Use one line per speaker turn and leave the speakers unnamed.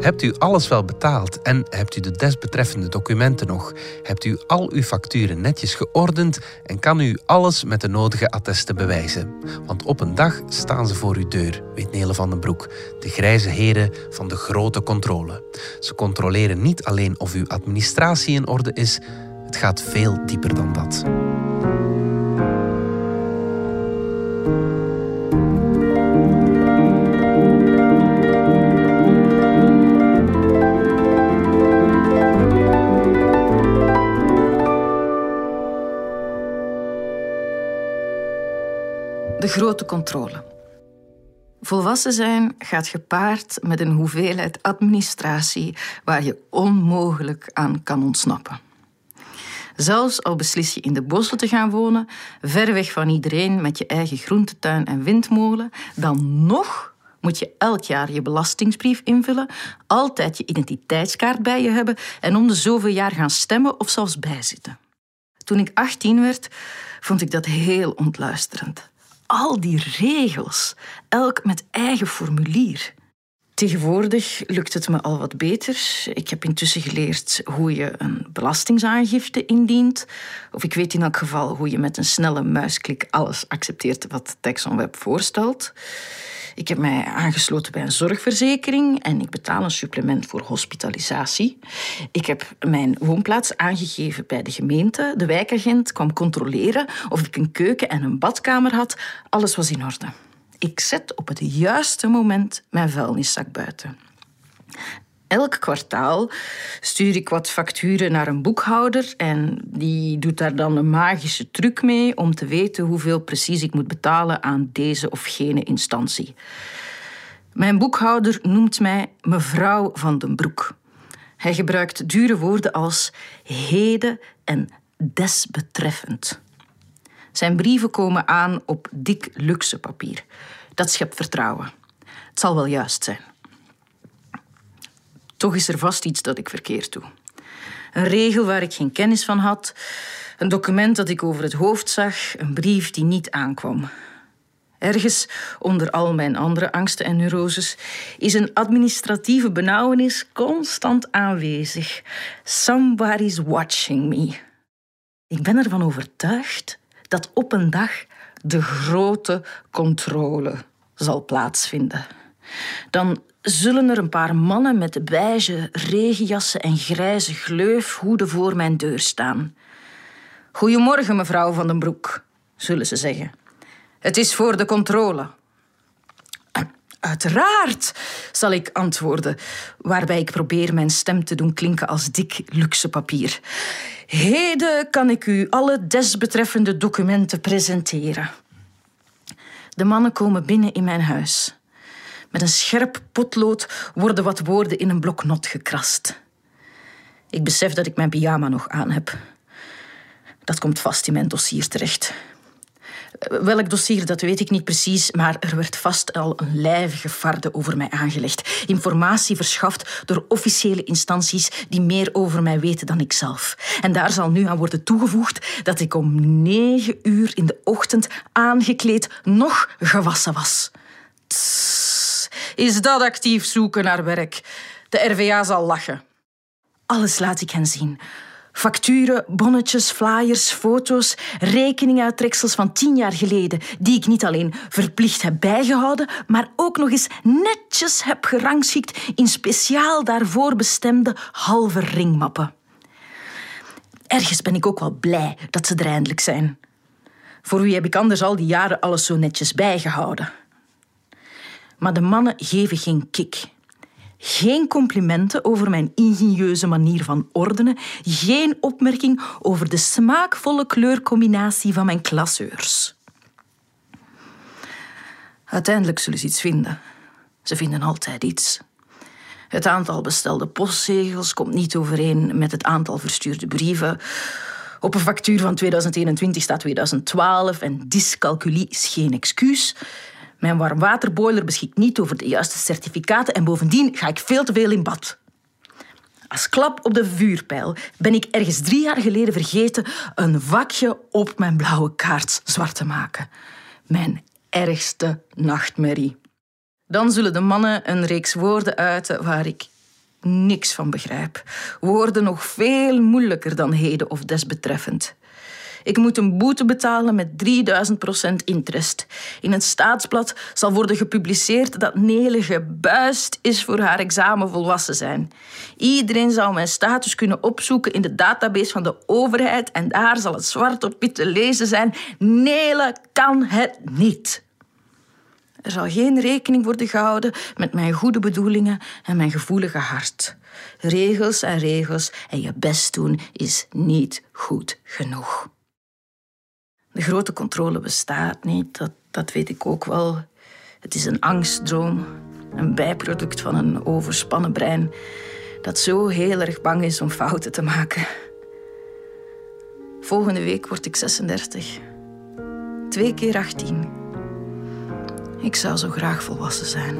Hebt u alles wel betaald en hebt u de desbetreffende documenten nog? Hebt u al uw facturen netjes geordend en kan u alles met de nodige attesten bewijzen? Want op een dag staan ze voor uw deur, weet Nele van den Broek, de grijze heren van de grote controle. Ze controleren niet alleen of uw administratie in orde is, het gaat veel dieper dan dat.
Grote controle. Volwassen zijn gaat gepaard met een hoeveelheid administratie waar je onmogelijk aan kan ontsnappen. Zelfs al beslis je in de bossen te gaan wonen, ver weg van iedereen met je eigen groentetuin en windmolen, dan nog moet je elk jaar je belastingsbrief invullen, altijd je identiteitskaart bij je hebben en om de zoveel jaar gaan stemmen of zelfs bijzitten. Toen ik 18 werd, vond ik dat heel ontluisterend al die regels, elk met eigen formulier. Tegenwoordig lukt het me al wat beter. Ik heb intussen geleerd hoe je een belastingsaangifte indient. Of ik weet in elk geval hoe je met een snelle muisklik alles accepteert wat TaxonWeb voorstelt. Ik heb mij aangesloten bij een zorgverzekering en ik betaal een supplement voor hospitalisatie. Ik heb mijn woonplaats aangegeven bij de gemeente. De wijkagent kwam controleren of ik een keuken en een badkamer had. Alles was in orde. Ik zet op het juiste moment mijn vuilniszak buiten. Elk kwartaal stuur ik wat facturen naar een boekhouder en die doet daar dan een magische truc mee om te weten hoeveel precies ik moet betalen aan deze of gene instantie. Mijn boekhouder noemt mij mevrouw van den Broek. Hij gebruikt dure woorden als heden en desbetreffend. Zijn brieven komen aan op dik luxe papier. Dat schept vertrouwen. Het zal wel juist zijn. Toch is er vast iets dat ik verkeerd doe. Een regel waar ik geen kennis van had, een document dat ik over het hoofd zag, een brief die niet aankwam. Ergens onder al mijn andere angsten en neuroses is een administratieve benauwenis constant aanwezig. Somebody's watching me. Ik ben ervan overtuigd dat op een dag de grote controle zal plaatsvinden. Dan zullen er een paar mannen met beige regenjassen en grijze gleufhoeden voor mijn deur staan. Goedemorgen, mevrouw van den Broek, zullen ze zeggen. Het is voor de controle. Uiteraard, zal ik antwoorden, waarbij ik probeer mijn stem te doen klinken als dik luxe papier. Heden kan ik u alle desbetreffende documenten presenteren. De mannen komen binnen in mijn huis. Met een scherp potlood worden wat woorden in een blok not gekrast. Ik besef dat ik mijn pyjama nog aan heb. Dat komt vast in mijn dossier terecht. Welk dossier, dat weet ik niet precies, maar er werd vast al een lijvige farde over mij aangelegd. Informatie verschaft door officiële instanties die meer over mij weten dan ik zelf. En daar zal nu aan worden toegevoegd dat ik om negen uur in de ochtend aangekleed nog gewassen was. Tss, is dat actief zoeken naar werk? De RVA zal lachen. Alles laat ik hen zien. Facturen, bonnetjes, flyers, foto's, rekeninguittreksels van tien jaar geleden, die ik niet alleen verplicht heb bijgehouden, maar ook nog eens netjes heb gerangschikt in speciaal daarvoor bestemde halve ringmappen. Ergens ben ik ook wel blij dat ze er eindelijk zijn. Voor wie heb ik anders al die jaren alles zo netjes bijgehouden? Maar de mannen geven geen kick. Geen complimenten over mijn ingenieuze manier van ordenen. Geen opmerking over de smaakvolle kleurcombinatie van mijn klasseurs. Uiteindelijk zullen ze iets vinden. Ze vinden altijd iets. Het aantal bestelde postzegels komt niet overeen met het aantal verstuurde brieven. Op een factuur van 2021 staat 2012 en dyscalculie is geen excuus. Mijn warmwaterboiler beschikt niet over de juiste certificaten en bovendien ga ik veel te veel in bad. Als klap op de vuurpijl ben ik ergens drie jaar geleden vergeten een vakje op mijn blauwe kaart zwart te maken. Mijn ergste nachtmerrie. Dan zullen de mannen een reeks woorden uiten waar ik niks van begrijp. Woorden nog veel moeilijker dan heden of desbetreffend. Ik moet een boete betalen met 3000 procent interest. In een staatsblad zal worden gepubliceerd dat Nele gebuist is voor haar examen volwassen zijn. Iedereen zou mijn status kunnen opzoeken in de database van de overheid en daar zal het zwart op wit te lezen zijn. Nele kan het niet. Er zal geen rekening worden gehouden met mijn goede bedoelingen en mijn gevoelige hart. Regels en regels en je best doen is niet goed genoeg. De grote controle bestaat niet, dat, dat weet ik ook wel. Het is een angstdroom, een bijproduct van een overspannen brein dat zo heel erg bang is om fouten te maken. Volgende week word ik 36. Twee keer 18. Ik zou zo graag volwassen zijn.